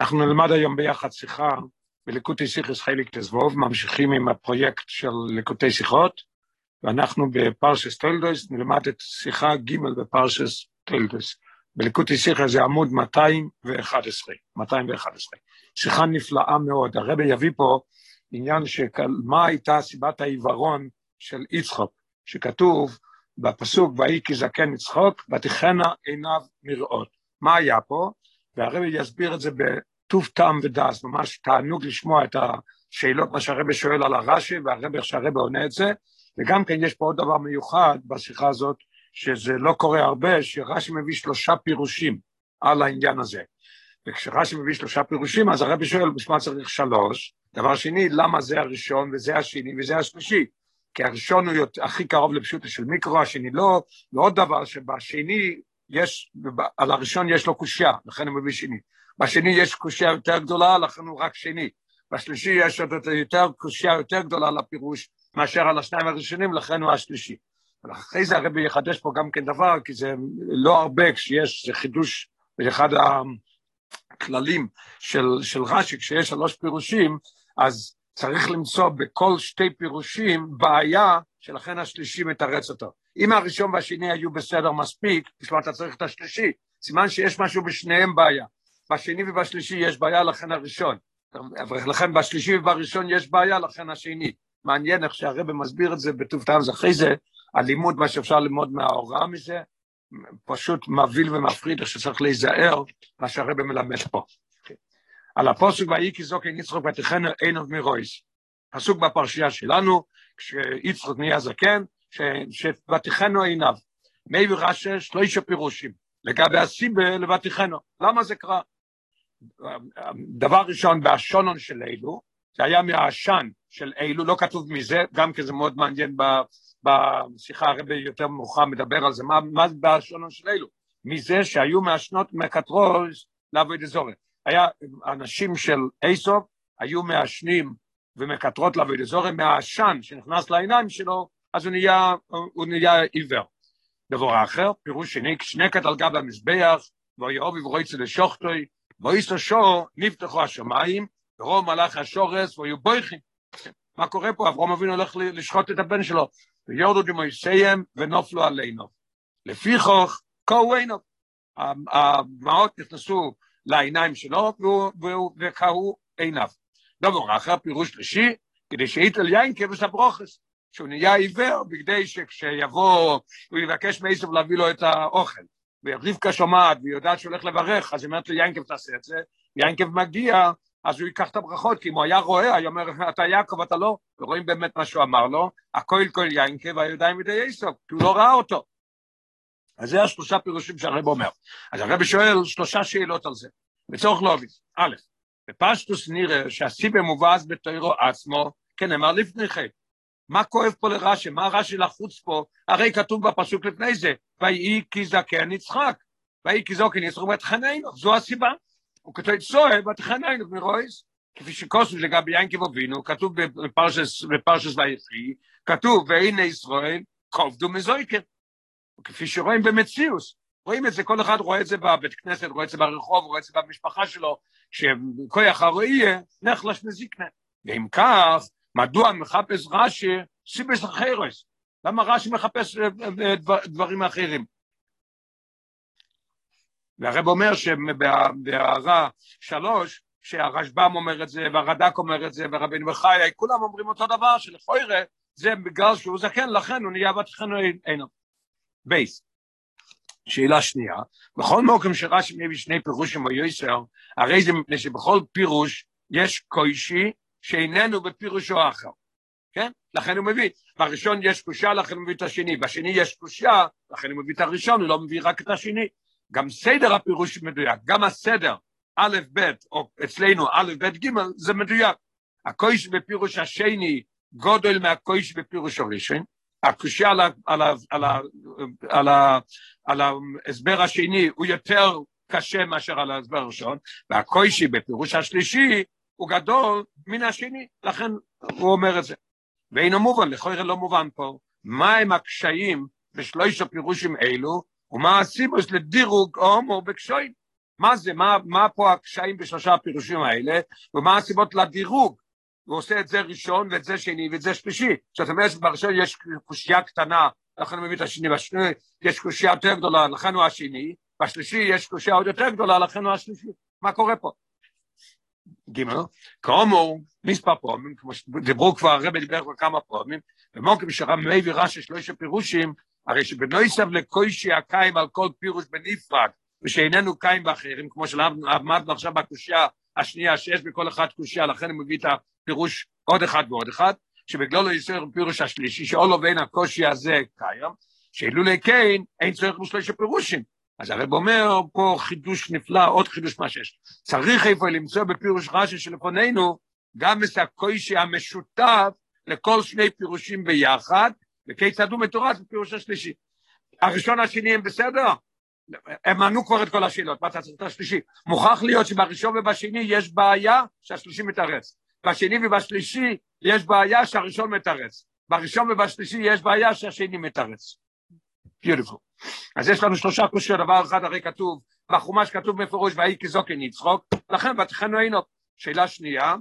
אנחנו נלמד היום ביחד שיחה בליקוטי שיחס חלק תזבוב, ממשיכים עם הפרויקט של ליקוטי שיחות, ואנחנו בפרשס טלדוס נלמד את שיחה ג' בפרשס טלדוס. בליקוטי שיחה זה עמוד 211, 211. שיחה נפלאה מאוד, הרבי יביא פה עניין של מה הייתה סיבת העיוורון של יצחוק, שכתוב בפסוק ויהי כי זקן יצחוק ותכנה עיניו מראות. מה היה פה? והרבי יסביר את זה בטוב טעם ודס, ממש תענוג לשמוע את השאלות, מה שהרבי שואל על הרש"י, והרבי, איך שהרבי עונה את זה, וגם כן יש פה עוד דבר מיוחד בשיחה הזאת, שזה לא קורה הרבה, שרש"י מביא שלושה פירושים על העניין הזה. וכשרש"י מביא שלושה פירושים, אז הרבי שואל, בשביל מה צריך שלוש? דבר שני, למה זה הראשון וזה השני וזה השלישי? כי הראשון הוא הכי קרוב לפשוטו של מיקרו, השני לא, ועוד דבר שבשני יש, על הראשון יש לו קושייה, לכן הוא מביא שני. בשני יש קושייה יותר גדולה, לכן הוא רק שני. בשלישי יש עוד יותר קושייה יותר גדולה לפירוש מאשר על השניים הראשונים, לכן הוא השלישי. ואחרי זה הרבי יחדש פה גם כן דבר, כי זה לא הרבה כשיש, חידוש, זה אחד הכללים של, של רש"י, כשיש שלוש פירושים, אז צריך למצוא בכל שתי פירושים בעיה שלכן השלישי מתרץ אותו. אם הראשון והשני היו בסדר מספיק, בשביל אתה צריך את השלישי, סימן שיש משהו בשניהם בעיה. בשני ובשלישי יש בעיה, לכן הראשון. לכן בשלישי ובראשון יש בעיה, לכן השני. מעניין איך שהרבא מסביר את זה בטוב טעם, אחרי זה הלימוד, מה שאפשר ללמוד מההוראה מזה, פשוט מבהיל ומפחיד, איך שצריך להיזהר, מה שהרבא מלמד פה. על הפוסק ויהי כי זוקן יצחוק ותכנו עיניו מרויס. פסוק בפרשייה שלנו, כשיצחוק נהיה זקן, שוותיכנו עיניו. מי ורשע שלושה פירושים. לגבי הסיבה לבתיכנו. למה זה קרה? דבר ראשון, בהשונון של אלו, זה היה מהעשן של אלו, לא כתוב מזה, גם כי זה מאוד מעניין בשיחה הרבה יותר מאוחר מדבר על זה, מה, מה בהשונון של אלו? מזה שהיו מעשנות מקטרוז לעבוד אזורי. היה אנשים של איסוף, היו מעשנים ומקטרות לעבוד אזורי מהעשן שנכנס לעיניים שלו, אז הוא נהיה, הוא נהיה עיוור. דבר אחר, פירוש שני, כשנקת על גב המזבח, ויאהוב וברויצה לשוחטוי, ואיסו שור, נפתחו השמיים, ורוב מלאך השורס, והיו בויכים. מה קורה פה? אברום אבינו הולך לשחוט את הבן שלו. ויורדו דמויסיים ונופלו עלינו. לפיכוך, עינו. הדמעות נכנסו לעיניים שלו, וקהו עיניו. דבר אחר, פירוש שלישי, כדי שיתל יין כבש הברוכס. שהוא נהיה עיוור, בכדי שכשיבוא, הוא יבקש מעשב להביא לו את האוכל. ורבקה שומעת, והיא יודעת שהוא הולך לברך, אז היא אומרת לו, יינקב תעשה את זה, יינקב מגיע, אז הוא ייקח את הברכות, כי אם הוא היה רואה, היה אומר, אתה יעקב, אתה לא, ורואים באמת מה שהוא אמר לו, הכל כל יינקב, והידיים ידי יסוף, כי הוא לא ראה אותו. אז זה השלושה פירושים שהרב אומר. אז הרב שואל שלושה שאלות על זה. בצורך לוביס, א', בפשטוס נראה שהסיבה מובאז בתוירו עצמו, כן אמר לפני חטא. מה כואב פה לרש"י? מה רש"י לחוץ פה? הרי כתוב בפסוק לפני זה, ויהי כי זקן יצחק, ויהי כי זקן יצחק ותחננו, זו הסיבה. הוא כתוב צועה ותחננו מרויס, כפי שכוסו לגבי ינקב אבינו, כתוב בפרשס, בפרשס ויחי, כתוב והנה ישראל כובדו מזויקר. וכפי שרואים במציאוס, רואים את זה, כל אחד רואה את זה בבית כנסת, רואה את זה ברחוב, רואה את זה במשפחה שלו, שכוח הראייה נחלש מזיקנה. ואם כך, מדוע מחפש רש"י סיבס אחרס? למה רש"י מחפש דברים אחרים? והרב אומר שבהערה שלוש, שהרשב"ם אומר את זה, והרד"ק אומר את זה, ורבינו בחיי, כולם אומרים אותו דבר, שלכוירא זה בגלל שהוא זקן, לכן הוא נהיה ותכנו אינו. בייס. שאלה שנייה, בכל מקום שרש"י מביא שני פירושים או יויסר, הרי זה מפני שבכל פירוש יש קוישי שאיננו בפירושו אחר, כן? לכן הוא מביא, בראשון יש קושה, לכן הוא מביא את השני, בשני יש קושה, לכן הוא מביא את הראשון, הוא לא מביא רק את השני. גם סדר הפירוש מדויק, גם הסדר, א', ב', או אצלנו א', ב', ג', זה מדויק. הקויש בפירוש השני גודל מהקויש בפירוש הראשון, הקושה על, על, על, על, על ההסבר השני הוא יותר קשה מאשר על ההסבר הראשון, והקוישי בפירוש השלישי הוא גדול מן השני, לכן הוא אומר את זה. ואינו מובן, לכאורה לא מובן פה, מהם הקשיים בשלוש הפירושים אלו, ומה הסיבוס לדירוג הומו בקשוין. מה זה, מה, מה פה הקשיים בשלושה הפירושים האלה, ומה הסיבות לדירוג. הוא עושה את זה ראשון ואת זה שני ואת זה שלישי. זאת אומרת שבראשון יש קושייה קטנה, לכן הוא מביא את השני, בשני יש קושייה יותר גדולה, לכן הוא השני, בשלישי יש קושייה עוד יותר גדולה, לכן הוא השלישי. מה קורה פה? ג' כאמור, מספר פעמים, כמו שדיברו כבר, הרבי דיבר כבר כמה פעמים, ומוקים שרם מביא רש"י שלושה פירושים, הרי שבנויסף לקוישי הקיים על כל פירוש בנפרד, ושאיננו קיים באחרים, כמו שלמדנו עכשיו בקושייה השנייה, שיש בכל אחד קושייה, לכן הוא מביא את הפירוש עוד אחד ועוד אחד, שבגללו לא יסר פירוש השלישי, שאולו בין הקושי הזה קיים, שאילולי כן, אין צורך בשלושה פירושים. אז הרב אומר פה חידוש נפלא, עוד חידוש מה שיש. צריך איפה למצוא בפירוש רש"י שלפנינו, גם את הקושי המשותף לכל שני פירושים ביחד, וכיצד הוא מתורץ בפירוש השלישי. הראשון השני הם בסדר? הם ענו כבר את כל השאלות, מה אתה צריך את השלישי? מוכרח להיות שבראשון ובשני יש בעיה שהשלישי מתרץ. בשני ובשלישי יש בעיה שהראשון מתרץ. בראשון ובשלישי יש בעיה שהשני מתרץ. ביוטיפול. אז יש לנו שלושה קושיות, דבר אחד הרי כתוב, בחומש כתוב מפורש, ויהי כזוקן יצחוק, לכן ותכנו אינו. שאלה שנייה,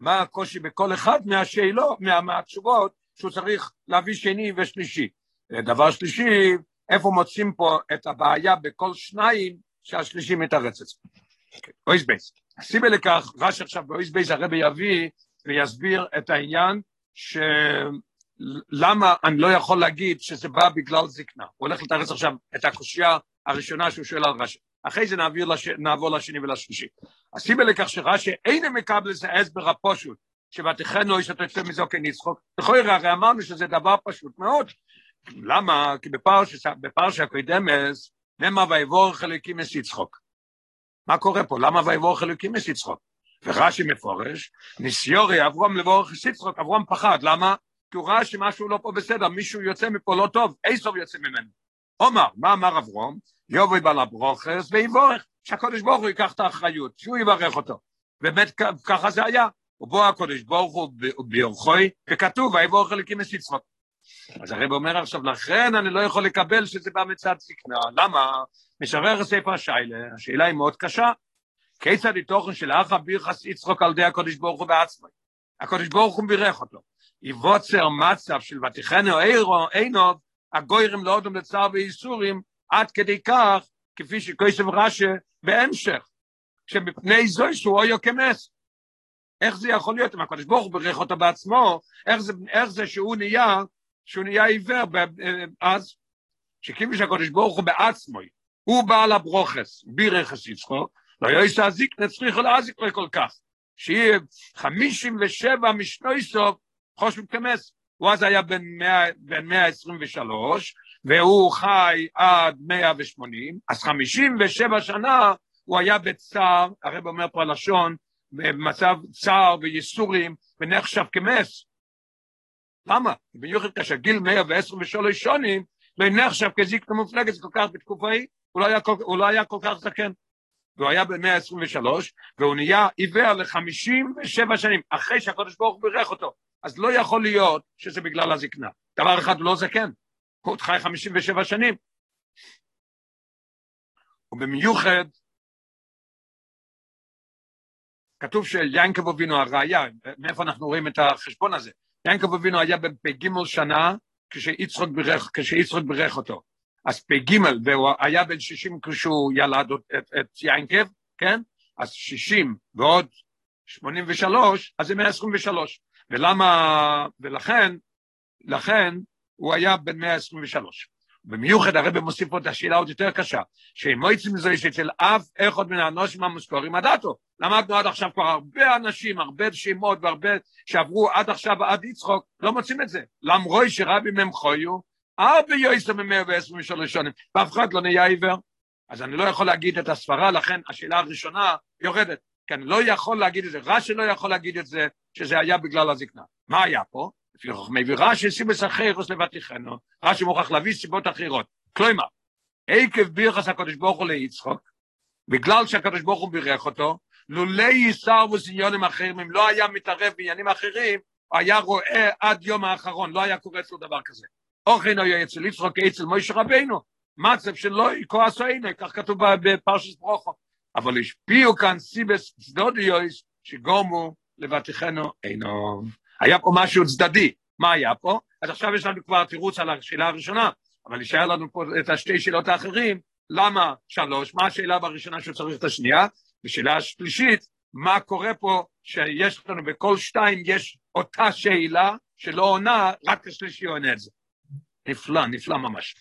מה הקושי בכל אחד מהשאלות, מה, מהתשובות, שהוא צריך להביא שני ושלישי. דבר שלישי, איפה מוצאים פה את הבעיה בכל שניים שהשלישי מתרץ את זה. אויס בייס. הסיבה לכך, רש עכשיו באויס בייס הרבי יביא ויסביר את העניין שלמה אני לא יכול להגיד שזה בא בגלל זקנה. הוא הולך לתרץ עכשיו את הקושייה הראשונה שהוא שואל על רש"י. אחרי זה נעביר לש... נעבור לשני ולשלישי. הסיבה לכך שרש"י אינו מקבל את ההסבר הפשוט, שבתכנו יש את יוצא מזוקן יצחוק. בכל הרי אמרנו שזה דבר פשוט מאוד. למה? כי בפרשה הקודמת נאמר ויבורך אלוקים את יצחוק. מה קורה פה? למה ויבורך אלוקים את יצחוק? ורש"י מפורש, ניסיורי אברום לבורך את יצחוק, אברום פחד, למה? כי הוא ראה שמשהו לא פה בסדר, מישהו יוצא מפה לא טוב, איסוב יוצא ממנו. עומר, מה אמר אברום? יובוי בעל הברוכס ויבורך, שהקדוש ברוך הוא ייקח את האחריות, שהוא יברך אותו. באמת ככה זה היה. ובוא הקדוש ברוך הוא ביורכוי, וכתוב ויבורך אלוקים את יצחוק. אז הרב אומר עכשיו, לכן אני לא יכול לקבל שזה בא מצד זקנה. למה? משרר ספר השיילה, השאלה היא מאוד קשה. כיצד היא תוכן של אחא בירחס יצחוק על ידי הקודש ברוך הוא בעצמו? הקודש ברוך הוא בירך אותו. יבוצר מצב של ותיכנו עינוב, הגוירים לא אודם לצער וייסורים, עד כדי כך, כפי שכוסף רש"י בהמשך, שמפני זוי שהוא אויו כמס. איך זה יכול להיות אם הקדוש ברוך הוא בירך אותו בעצמו, איך זה, איך זה שהוא נהיה שהוא נהיה עיוור אז, שכיוון שהקדוש ברוך הוא בעצמו, הוא בעל הברוכס, בירכס יצחוק, לא יויס הזיק נצריך להזיק לו כל כך, שיהיה חמישים ושבע משנוי סוף חושבים כמס. הוא אז היה בן, 100, בן 123, והוא חי עד 180, אז 57 שנה הוא היה בצער, הרב אומר פה הלשון, במצב צער וייסורים, ונחשב כמס. למה? במיוחד כאשר גיל 123 שונים, לא נחשב כזיקנה מופלגת כל כך בתקופה ההיא, הוא לא הוא לא היה כל כך זקן. והוא היה ב 123, והוא נהיה עיוור ל-57 שנים, אחרי שהקדוש ברוך הוא בירך אותו. אז לא יכול להיות שזה בגלל הזקנה. דבר אחד, הוא לא זקן, הוא עוד חי 57 שנים. ובמיוחד, כתוב שיינקב אבינו הראייה, מאיפה אנחנו רואים את החשבון הזה? יעקב אבינו היה בפ"ג שנה כשיצחוק בירך, כשיצחוק בירך אותו. אז פ"ג, והוא היה בן 60 כשהוא ילד את, את יעקב, כן? אז 60 ועוד 83, אז זה 123. ולמה, ולכן, לכן הוא היה בן 123. במיוחד הרב מוסיף פה את השאלה עוד יותר קשה, שאם מועצים זה שאצל אף אחד מן האנושים המוזכורים הדתו. למדנו עד עכשיו כבר הרבה אנשים, הרבה שמות והרבה שעברו עד עכשיו עד יצחוק, לא מוצאים את זה. למרוי הם חיו, הרבה יויסו ממאה ועשרים ושלוש שנים, ואף אחד לא נהיה עיוור. אז אני לא יכול להגיד את הסברה, לכן השאלה הראשונה יורדת. כי אני לא יכול להגיד את זה, רש"י לא יכול להגיד את זה, שזה היה בגלל הזקנה. מה היה פה? לפי חוכמי ורש"י סיבס אחרוס לבטיחנו, רש"י מוכרח להביא סיבות אחרות. כלומר, עקב ביחס הקדוש ברוך הוא ליצחוק, בגלל שהקדוש ברוך הוא בירך אותו, לולא ייסר וסניונים אחרים, אם לא היה מתערב בעניינים אחרים, היה רואה עד יום האחרון, לא היה קורה אצלו דבר כזה. אוכן היה אצל יצחוק אצל מוישה רבינו, מצב שלא כועסו הנה, כך כתוב בפרשת ברוכו. אבל השפיעו כאן סיבס צדודיוס שגומו לבטיחנו אינו. היה פה משהו צדדי, מה היה פה? אז עכשיו יש לנו כבר תירוץ על השאלה הראשונה, אבל יישאר לנו פה את השתי שאלות האחרים, למה שלוש, מה השאלה בראשונה שצריך את השנייה, ושאלה השלישית, מה קורה פה שיש לנו בכל שתיים יש אותה שאלה שלא עונה, רק השלישי עונה את זה. נפלא, נפלא ממש.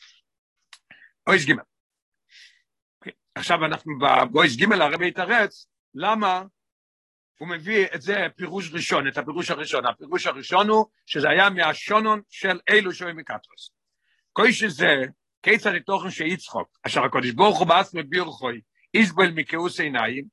אויש גימל. עכשיו אנחנו בבויש גימל הרבי יתרץ, למה הוא מביא את זה פירוש ראשון, את הפירוש הראשון. הפירוש הראשון הוא שזה היה מהשונון של אלו שוהים מקטרוס. כוי שזה, כיצד לתוכן שיצחוק, אשר הקודש ברוך הוא בעצמו בירכוי, איזבל מכעוס עיניים,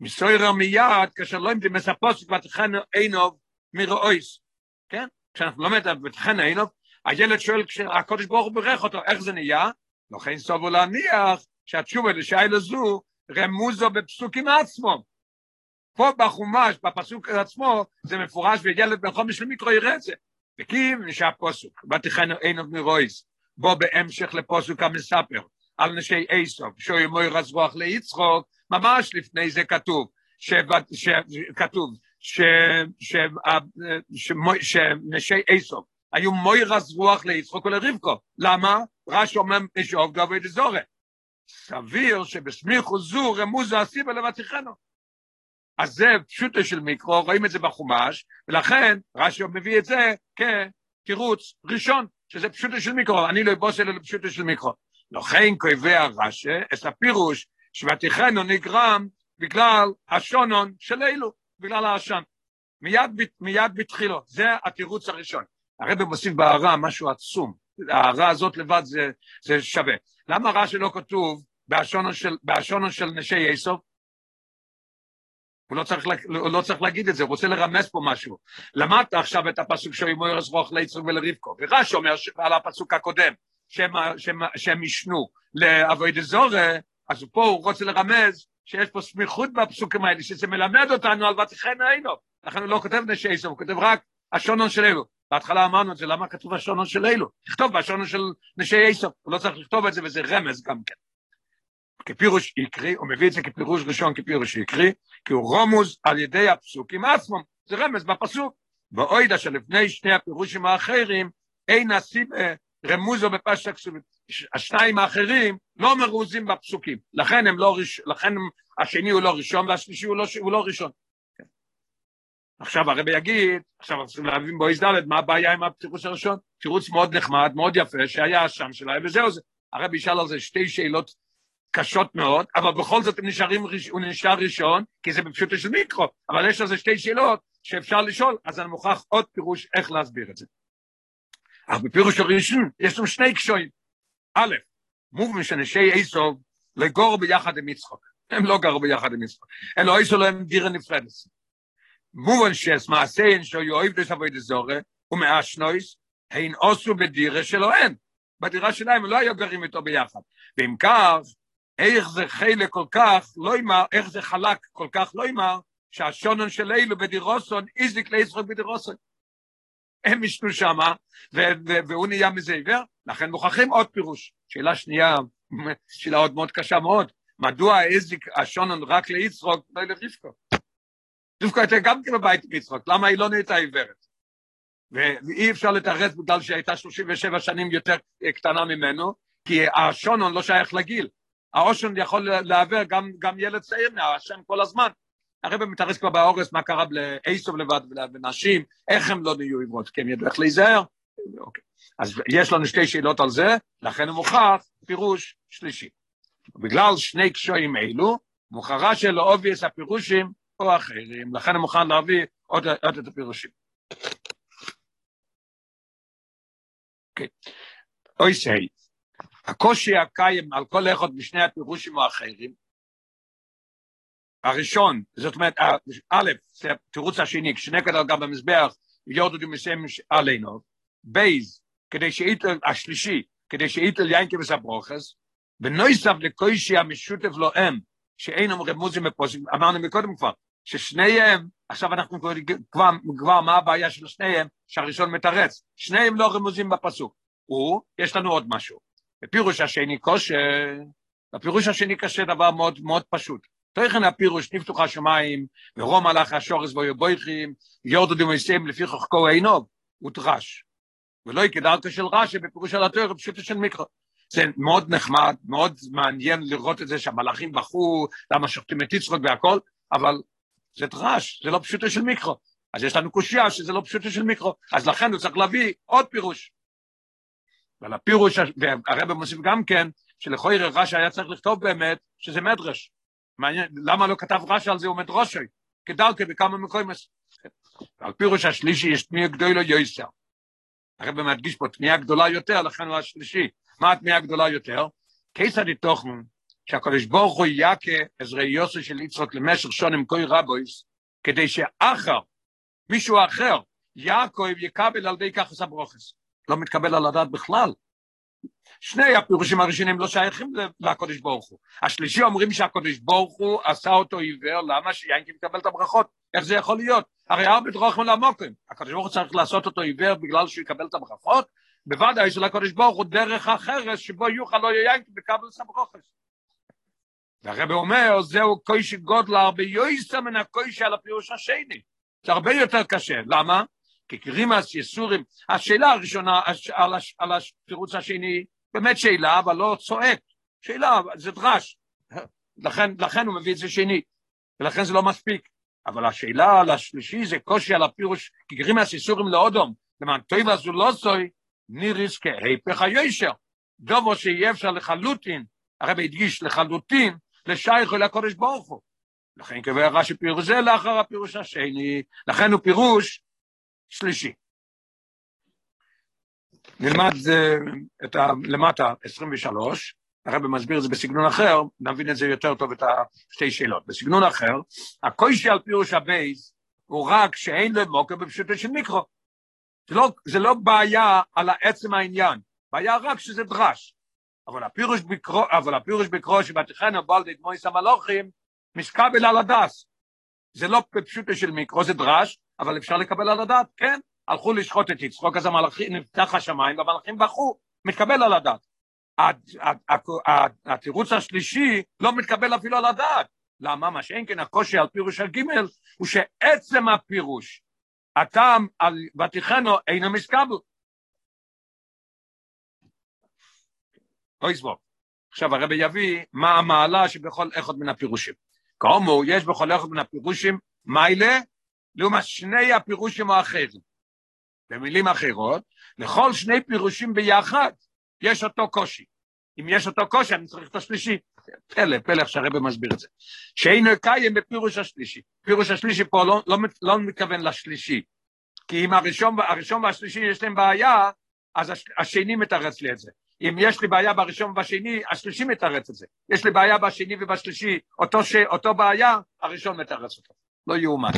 מסוירר מיד, כאשר לא ימדי מספוס ותכן עינוב מרואיס, כן? כשאנחנו לומדים ותכן עינוב, הילד שואל כשהקודש ברוך הוא בירך אותו, איך זה נהיה? לכן סובו להניח שהתשובה לשאלה זו רמוזו בפסוקים עצמו. פה בחומש, בפסוק עצמו, זה מפורש וילד בן חומש למיקרו יראה את זה. וכי נשאר פוסוק, ותכן עינוב מרואיס, בו בהמשך לפוסוק המספר, על נשי איסוף, שוי מוי רזרוח ליצחוק, ממש לפני זה כתוב, שכתוב, שנשי איסוף, היו מוי רזרוח ליצחוק ולרבקו, למה? רש"י אומר משאוב גבוה דזורי. סביר שבסמיכו זו רמוזו הסיבה לבטיחנו. אז זה פשוטו של מיקרו, רואים את זה בחומש, ולכן רש"י מביא את זה כתירוץ ראשון, שזה פשוטו של מיקרו, אני לא אבוס אלא לפשוטו של מיקרו. לכן קובע רש"י את הפירוש שבתיכנו נגרם בגלל השונון של אלו, בגלל העשן. מיד, מיד בתחילו, זה התירוץ הראשון. הרב מוסיף בהערה משהו עצום, ההערה הזאת לבד זה, זה שווה. למה רש"י לא כתוב בהשונון של, של נשי איסוף? הוא לא, צריך, הוא לא צריך להגיד את זה, הוא רוצה לרמז פה משהו. למדת עכשיו את הפסוק של ימוירס רוח ליצחק ולרבקו, ורש"י אומר על הפסוק הקודם, שהם, ישנו לאבוי דזורי, אז פה הוא רוצה לרמז שיש פה סמיכות בפסוקים האלה, שזה מלמד אותנו על ותכן היינו. לכן הוא לא כותב נשי איסוף, הוא כותב רק השונון של אלו. בהתחלה אמרנו את זה, למה כתוב השונון של אלו? תכתוב בשונון של נשי איסוף, הוא לא צריך לכתוב את זה וזה רמז גם כן. כפירוש יקרי, הוא מביא את זה כפירוש ראשון כפירוש יקרי, כי הוא רומוז על ידי הפסוקים עצמם, זה רמז בפסוק. ואוידה שלפני שני הפירושים האחרים, אין הסיבה רמוזו בפשט הכסובים. השניים האחרים לא מרוזים בפסוקים, לכן הם לא לכן השני הוא לא ראשון והשלישי הוא לא, הוא לא ראשון. עכשיו הרבי יגיד, עכשיו צריכים להבין בו ד' מה הבעיה עם התירוץ הראשון? תירוץ מאוד נחמד, מאוד יפה, שהיה שם שלהם, וזהו זה. הרבי ישאל על זה שתי שאלות קשות מאוד, אבל בכל זאת נשארים, הוא נשאר ראשון, כי זה בפשוטו של מיקרו, אבל יש לזה שתי שאלות שאפשר לשאול, אז אני מוכרח עוד פירוש איך להסביר את זה. אך בפירוש הראשון יש לנו שני קשויים. א', מובן שנשי איסוב לגור ביחד עם יצחוק. הם לא גרו ביחד עם יצחוק. אלו איסו להם דירה נפרדת. מובן שיש מעשיין שהוא אוהב דסבוי דזורה, ומאשנויס, הן עושו בדירה שלו אין. בדירה שלהם לא היו גרים איתו ביחד. ואם כך, איך זה חלק כל כך לא ימר, איך זה חלק כל כך לא ימר, שהשונון של אילו בדירוסון איזיק ליצחוק בדירוסון. הם ישנו שמה, והוא נהיה מזה עיוור, לכן מוכרחים עוד פירוש. שאלה שנייה, שאלה עוד מאוד קשה מאוד, מדוע הזיק השונון רק ליצחוק, לא לרבקו? רבקו הייתה גם כן בבית עם יצחוק, למה היא לא נהייתה עיוורת? ואי אפשר לתרץ בגלל שהיא הייתה 37 שנים יותר קטנה ממנו, כי השונון לא שייך לגיל. האושן יכול לעוור גם, גם ילד צעיר מהשם כל הזמן. הרב מתארס כבר באורס מה קרה לאיסוב לבד ולנשים, איך הם לא נהיו עברות, כי הם ידעו איך להיזהר. אוקיי. אז יש לנו שתי שאלות על זה, לכן הוא מוכרח פירוש שלישי. בגלל שני קשויים אלו, מוכרחה של אובייס הפירושים או אחרים, לכן הוא מוכן להביא עוד, עוד את הפירושים. אוקיי. אוי סי, הקושי הקיים על כל אחד משני הפירושים האחרים, הראשון, זאת אומרת, א', זה התירוץ השני, כשנקד גם במזבח, יורדו דמסם עלינו, בייז, כדי שאיתל, השלישי, כדי שאיתל יין כבס הברוכס, ונויסף לקושי המשותף לו הם, שאין אומרים מוזים בפוסק, אמרנו מקודם כבר, ששניהם, עכשיו אנחנו כבר, כבר, כבר מה הבעיה של שניהם, שהראשון מתרץ, שניהם לא רמוזים בפסוק. הוא, יש לנו עוד משהו. בפירוש השני קושה, בפירוש השני קשה דבר מאוד מאוד פשוט. תכן הפירוש נפתוח השמיים, ורום הלך השורס בו יבויכים, יורדו דמויסים לפי חוכקו עינו, הוא דרש. ולא יקדלתו של רש"י בפירוש על התואר, פשוטו של מיקרו. זה מאוד נחמד, מאוד מעניין לראות את זה שהמלאכים בחו, למה שוחטים את יצחוק והכל, אבל זה דרש, זה לא פשוטו של מיקרו. אז יש לנו קושייה שזה לא פשוטו של מיקרו, אז לכן הוא צריך להביא עוד פירוש. ועל הפירוש, והרבא מוסיף גם כן, שלכוי רש"י היה צריך לכתוב באמת שזה מדרש. מעניין, למה לא כתב רש"י על זה הוא מדרושי? כדרכי בכמה מקומות. על פירוש השלישי יש תמיהה גדולה יויסר. הרב מדגיש פה תמיהה גדולה יותר, לכן הוא השלישי. מה התמיהה הגדולה יותר? כיצד יתוכנו שהקדוש ברוך הוא יקה עזרי יוסי של יצחוק למשך שונים כוי רבויס, כדי שאחר, מישהו אחר, יעקב יקבל על די ככה סברוכס. לא מתקבל על הדעת בכלל. שני הפירושים הראשונים לא שייכים לקודש ברוך הוא. השלישי אומרים שהקודש ברוך הוא עשה אותו עיוור, למה שיינקי מקבל את הברכות? איך זה יכול להיות? הרי הרבה דרוכים למוקרים. הקודש ברוך הוא צריך לעשות אותו עיוור בגלל שהוא יקבל את הברכות? בוודאי שלקודש ברוך הוא דרך אחרת שבו יוכל לא יינקי את הברכות. והרב אומר, זהו קוישי גודל הרבה יויסר מן הקוישי על הפירוש השני. זה הרבה יותר קשה. למה? כי קרימס יסורים, השאלה הראשונה על, על התירוץ השני, באמת שאלה, אבל לא צועק. שאלה, זה דרש. לכן, לכן הוא מביא את זה שני, ולכן זה לא מספיק. אבל השאלה על השלישי זה קושי על הפירוש, כי גרימס יסורים לאודום, למען טויבה זו לא סוי, ניריס כהיפך היושר. דובו שיהיה אפשר לחלוטין, הרב הדגיש לחלוטין, לשייך אל הקודש ברוך הוא. לכן קבע רש"י פירוש זה לאחר הפירוש השני, לכן הוא פירוש שלישי. נלמד את ה, למטה 23, הרב מסביר את זה בסגנון אחר, נבין את זה יותר טוב את השתי שאלות. בסגנון אחר, הקוישי על פירוש הבייס הוא רק שאין לו מוקר בפשוטו של מיקרו. זה לא, זה לא בעיה על עצם העניין, בעיה רק שזה דרש. אבל הפירוש בקרו, אבל הפירוש בקרו שבתכנו בא לידי מויס המלוכים, משקבל על הדס. זה לא בפשוטו של מיקרו, זה דרש, אבל אפשר לקבל על הדעת, כן, הלכו לשחוט את יצחוק, אז המלאכים, נפתח השמיים, והמלאכים בכו, מתקבל על הדעת. התירוץ השלישי לא מתקבל אפילו על הדעת. למה? מה שאין כן הקושי על פירוש הג' הוא שעצם הפירוש, הטעם על ותיכנו אינו מסקבל. אוי סבוב. עכשיו הרבי יביא מה המעלה שבכל אחד מן הפירושים. כאמור, יש בכל אחד מן הפירושים מיילה לעומת שני הפירושים האחרים. במילים אחרות, לכל שני פירושים ביחד יש אותו קושי. אם יש אותו קושי, אני צריך את השלישי. פלא, פלא איך שהרבא מסביר את זה. שאינו קיים בפירוש השלישי. פירוש השלישי פה לא, לא, לא מתכוון לשלישי. כי אם הראשון, הראשון והשלישי יש להם בעיה, אז השני מתרץ לי את זה. אם יש לי בעיה בראשון ובשני, השלישי מתרץ את זה. יש לי בעיה בשני ובשלישי, אותו, ש... אותו בעיה, הראשון מתרץ אותו. לא יאומן.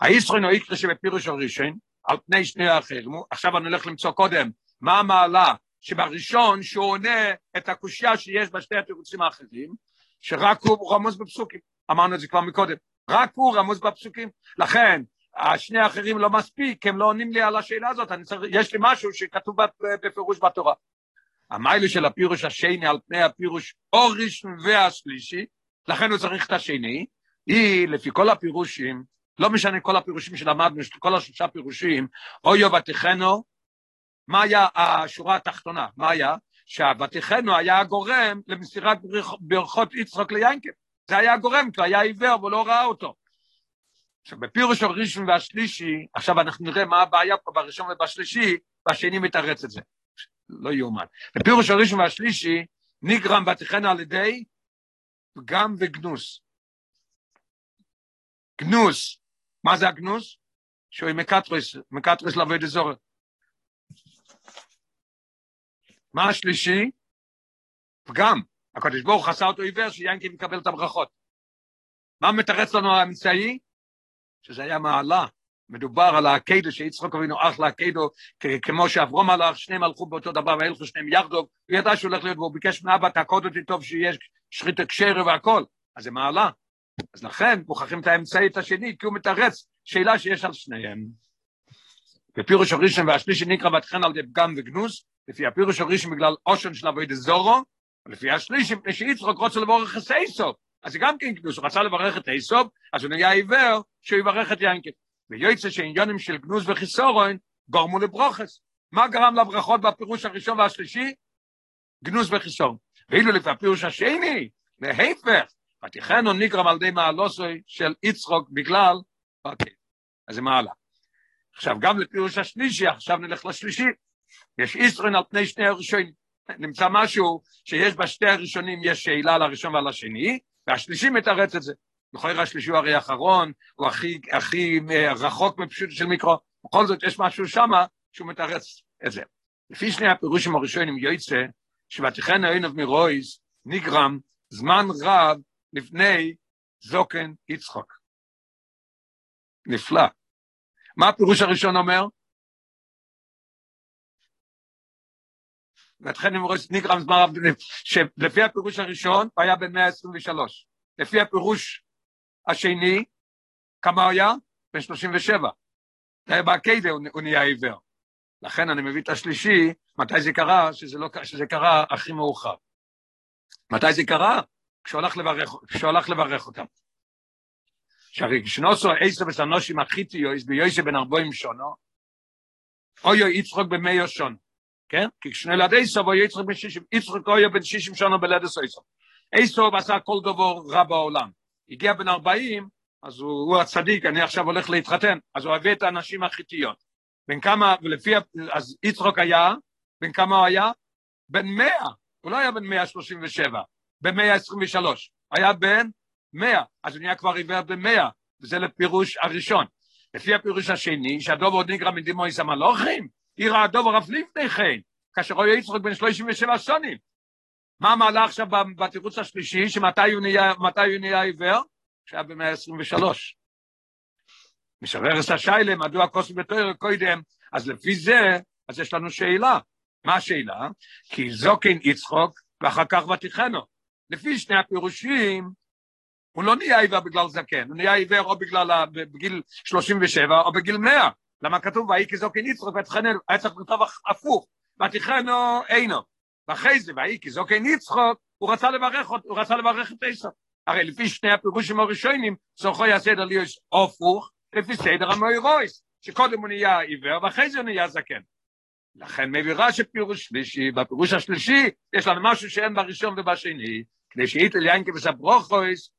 הישרון או איקרא שבפירוש הראשון, על פני שני האחרים, עכשיו אני הולך למצוא קודם, מה המעלה שבראשון שהוא עונה את הקושייה שיש בשתי התירוצים האחרים, שרק הוא רמוז בפסוקים, אמרנו את זה כבר מקודם, רק הוא רמוז בפסוקים, לכן השני האחרים לא מספיק, הם לא עונים לי על השאלה הזאת, צריך, יש לי משהו שכתוב בפירוש בתורה. המיילה של הפירוש השני על פני הפירוש אורישן והשלישי, לכן הוא צריך את השני, היא לפי כל הפירושים לא משנה כל הפירושים שלמדנו, כל השלושה פירושים, אוי ותיכנו, מה היה השורה התחתונה? מה היה? שהוותיכנו היה הגורם למסירת ברכות יצחוק ליינקב. זה היה הגורם, כי היה עיוור ולא ראה אותו. עכשיו, בפירוש הראשון והשלישי, עכשיו אנחנו נראה מה הבעיה פה בראשון ובשלישי, והשני מתרץ את זה. לא יאומן. בפירוש הראשון והשלישי, נגרם ותיכנו על ידי פגם וגנוס. גנוס מה זה הגנוס? שהוא מקטרס, מקטרס לעבוד אזור. מה השלישי? פגם. הקדוש ברוך עשה אותו עיוור שיינקי מקבל את הברכות. מה מתרץ לנו האמצעי? שזה היה מעלה. מדובר על העקדו שיצחוק אבינו אח לעקדו, כמו שאברום הלך, שניהם הלכו באותו דבר והלכו שניהם יחדו, הוא ידע שהוא הולך להיות, והוא ביקש מאבא, תעקוד אותי טוב שיש שחית הקשר והכל. אז זה מעלה. אז לכן מוכרחים את האמצעית השני, כי הוא מתרץ שאלה שיש על שניהם. בפירוש הראשון והשלישי נקרא ותכן על ידי פגם וגנוס, לפי הפירוש הראשון בגלל אושן של אבוי דזורו, ולפי השלישי, מפני שיצחוק רוצה לבורך את איסוף. אז זה גם כן גנוז, הוא רצה לברך את איסוף, אז הוא נהיה עיוור, שהוא יברך את ינקב. ויועצה שעניונים של גנוז וחיסורון גורמו לברוכס. מה גרם לברכות בפירוש הראשון והשלישי? גנוז וחיסורון. ואילו לפי הפירוש השני, להפך, ותיכנו נגרם על ידי מעלוסוי של יצחוק בגלל, אוקיי, אז זה מעלה. עכשיו, גם לפירוש השלישי, עכשיו נלך לשלישי, יש ישרון על פני שני הראשונים. נמצא משהו שיש בשתי הראשונים, יש שאלה על הראשון ועל השני, והשלישי מתרץ את זה. בכל השלישי הוא הרי האחרון, הוא הכי, הכי אה, רחוק מפשוט של מיקרו, בכל זאת יש משהו שמה שהוא מתרץ את זה. לפי שני הפירושים הראשונים יוצא, שבתיכן העינב מרויס נגרם זמן רב לפני זוקן יצחוק. נפלא. מה הפירוש הראשון אומר? אני רואה נגרם זמן רב, שלפי הפירוש הראשון היה במאה ה-23. לפי הפירוש השני, כמה הוא היה? בן 37. זה היה הוא נהיה עיוור. לכן אני מביא את השלישי, מתי זה קרה? שזה, לא, שזה קרה הכי מאוחר. מתי זה קרה? כשהוא הלך לברך, כשהוא הלך לברך אותם. שהרי כשנוסו עשר וסנושים החיתיו, ביוסי בן ארבעים שונו, אויו יצחוק במאיו שונו. כן? כי כשני ילד איסוב היה יצחק בן שישים, יצחק היה בן שישים שנה בלדס איסוב. איסוב עשה כל דבר רע בעולם. הגיע בן ארבעים, אז הוא, הוא הצדיק, אני עכשיו הולך להתחתן, אז הוא הביא את הנשים החיתיות. בן כמה, ולפי, אז יצחק היה, בן כמה הוא היה? בן מאה, הוא לא היה בן מאה שלושים ושבע, בן מאה עשרים ושלוש, היה בן מאה, אז הוא נהיה כבר עיוור במאה, וזה לפירוש הראשון. לפי הפירוש השני, שהדובר נגרע מדימויס המלוכים, עיר הדובר אף לפני כן, כאשר רואה יצחק בן 37 שנים. מה מעלה עכשיו בתירוץ השלישי, שמתי הוא נהיה, נהיה עיוור? שהיה במאה ה-23. משבר את השיילה, מדוע כוס בתואר קודם, אז לפי זה, אז יש לנו שאלה. מה השאלה? כי זוקין יצחוק, ואחר כך ותיכנו. לפי שני הפירושים, הוא לא נהיה עיוור בגלל זקן, הוא נהיה עיוור או בגלל, בגיל 37 או בגיל 100. למה כתוב ויהי יצחוק ותחננו, היה צריך לכתוב הפוך, ותחנו אינו. ואחרי זה ויהי כזוקן יצחוק, הוא רצה לברך, הוא רצה לברך את עשו. הרי לפי שני הפירושים הראשונים, סורכו יסדר להיות הפוך, לפי סדר המוירויס, שקודם הוא נהיה עיוור ואחרי זה הוא נהיה זקן. לכן מביא רש"י פירוש שלישי, בפירוש השלישי יש לנו משהו שאין בראשון ובשני, כדי שאיתל יינקי וסברוכויס,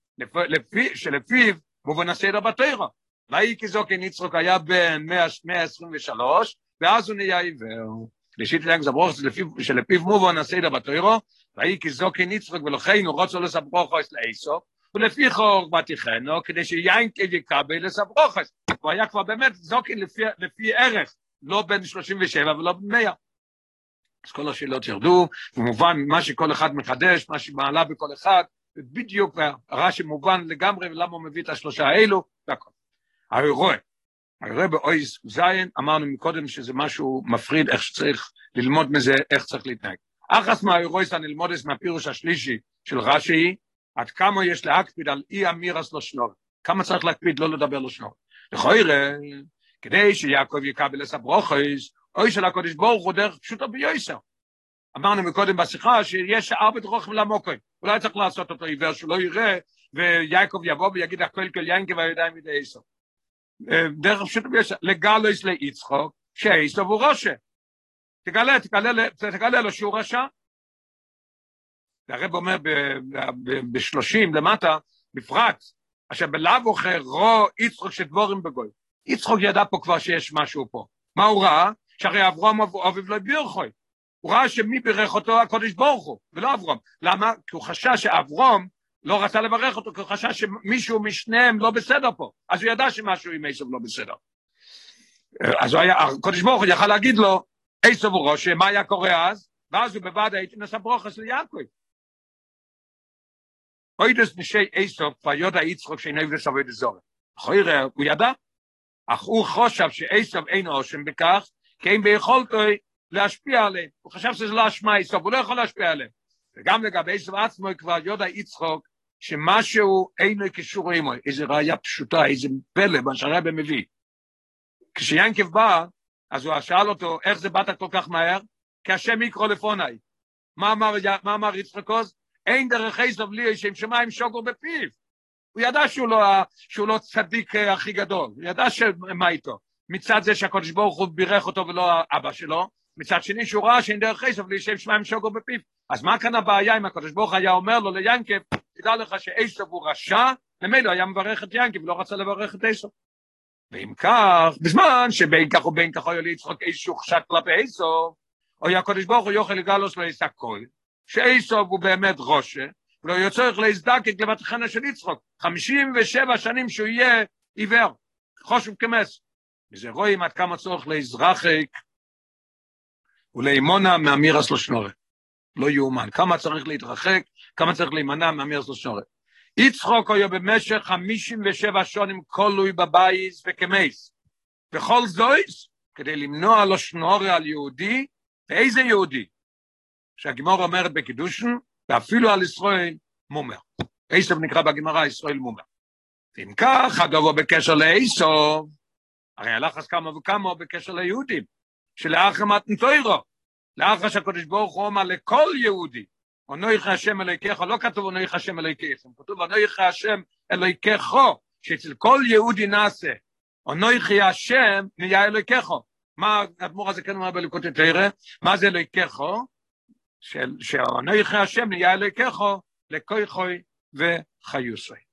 שלפיו מובן הסדר בתוירו. ויהי כזוקן יצחוק היה בן 123, ואז הוא נהיה עיוור. שלישית להם זברוך שלפיו מובן הסדר בתוירו, ויהי כזוקן יצחוק ולכן הוא רוצה לסברוכוס לאיסוף, ולפי חור בתיכנו, כדי שיין יקבל לסברוכס. הוא היה כבר באמת לפי, לפי ערך, לא בן 37 ולא בן 100. אז כל השאלות ירדו, במובן מה שכל אחד מחדש, מה שמעלה בכל אחד, בדיוק הרש"י מובן לגמרי, ולמה הוא מביא את השלושה האלו, והכל. הרי רואה, הרי רואה באויס זין, אמרנו מקודם שזה משהו מפריד, איך שצריך ללמוד מזה, איך צריך להתנהג. אחס מהאירויס הנלמודס מהפירוש השלישי של רש"י, עד כמה יש להקפיד על אי אמירס לא שנור. כמה צריך להקפיד לא לדבר לא שנור. לכוירא, כדי שיעקב יקבל את הברוכס, אוי של הקודש ברוך הוא דרך פשוטו ביוסר. אמרנו מקודם בשיחה שיש ארבע דרוכים למוקוי. אולי צריך לעשות אותו עיוור שלא יראה, ויעקב יבוא ויגיד הכל כל ינקי והידיים מידי עשר. דרך פשוטו ביוסר. לגלויס ליצחוק, שעשר הוא ראשה. תגלה, תגלה, תגלה לו שהוא רשע, והרב אומר בשלושים למטה, בפרט, אשר בלאו אחר רו יצחוק שדבורים בגוי. יצחוק ידע פה כבר שיש משהו פה. מה הוא ראה? שהרי אברום אביב לא בירכוי. הוא ראה שמי בירך אותו הקודש ברוך הוא, ולא אברום. למה? כי הוא חשש שאברום לא רצה לברך אותו, כי הוא חשש שמישהו משניהם לא בסדר פה. אז הוא ידע שמשהו עם עשב לא בסדר. אז היה, הקודש ברוך הוא יכל להגיד לו, עשב הוא ראש, מה היה קורה אז? ואז הוא בוודאי הייתי נשא ברוכס ליעקב. אוידס נשי איסוף כבר יודע יצחוק שאינו יבדס אבוי דזורת. חוירה, הוא ידע, אך הוא חושב שאיסוף אין אושם בכך, כי ביכולתו להשפיע עליהם. הוא חשב שזה לא אשמה איסוף, הוא לא יכול להשפיע עליהם. וגם לגבי איסוף עצמו כבר יודע יצחוק שמשהו אינו קשור עמו, איזו ראייה פשוטה, איזה פלא, מה שהרבא מביא. כשיאנקב בא, אז הוא שאל אותו, איך זה באת כל כך מהר? כי השם יקרוא לפוני. מה אמר, מה אמר יצחק עוז? אין דרך איסוב לי שם שמיים שוגו בפיו. הוא ידע שהוא לא, שהוא לא צדיק הכי גדול, הוא ידע שמה איתו. מצד זה שהקדוש ברוך הוא בירך אותו ולא אבא שלו, מצד שני שהוא ראה שאין דרך לי שם שמיים שוגו בפיו. אז מה כאן הבעיה אם הקדוש ברוך היה אומר לו ליאנקב, תדע לך שאיסוב הוא רשע, ממילא היה מברך את יאנקב ולא רצה לברך את איסוב. ואם כך, בזמן שבין כך ובין כך היה ליצחוק איזשהו חשק כלפי איסוב, או הקדוש ברוך הוא יוכל לגלוס לו איסה כל, שאיסוב הוא באמת רושה, ולא יהיה צורך להזדקק לבטחנה של יצחוק, 57 שנים שהוא יהיה עיוור, חושב כמס. וזה רואים עד כמה צורך להזרחק ולאמונה מאמירס לשנורת. לא יאומן, כמה צריך להתרחק, כמה צריך להימנע מאמירס לשנורת. יצחוק היה במשך 57 שנים כלוי בבייס וכמייס. וכל זויס, כדי למנוע לו שנורה על יהודי, ואיזה יהודי? שהגימור אומרת בקידושן, ואפילו על ישראל מומר. איסוב נקרא בגמרא ישראל מומר. ואם כך, הדובו בקשר לאיסוב, הרי הלחץ כמה וכמה בקשר ליהודים, שלאחר מתנתוירו, לאחר שהקדוש ברוך הוא אומר לכל יהודי, אונויך השם אלוהיכך, לא כתוב אונויך השם אלוהיכך, כתוב אונויך השם אלוהיכך, שאצל כל יהודי נעשה, אונויך השם נהיה אלוהיכך. מה האדמו"ר הזה כן אומר בליקוטי תרא? מה זה אלוהיכך? שאונויך השם נהיה אלוהיכך לכוי חוי וחיוסוי.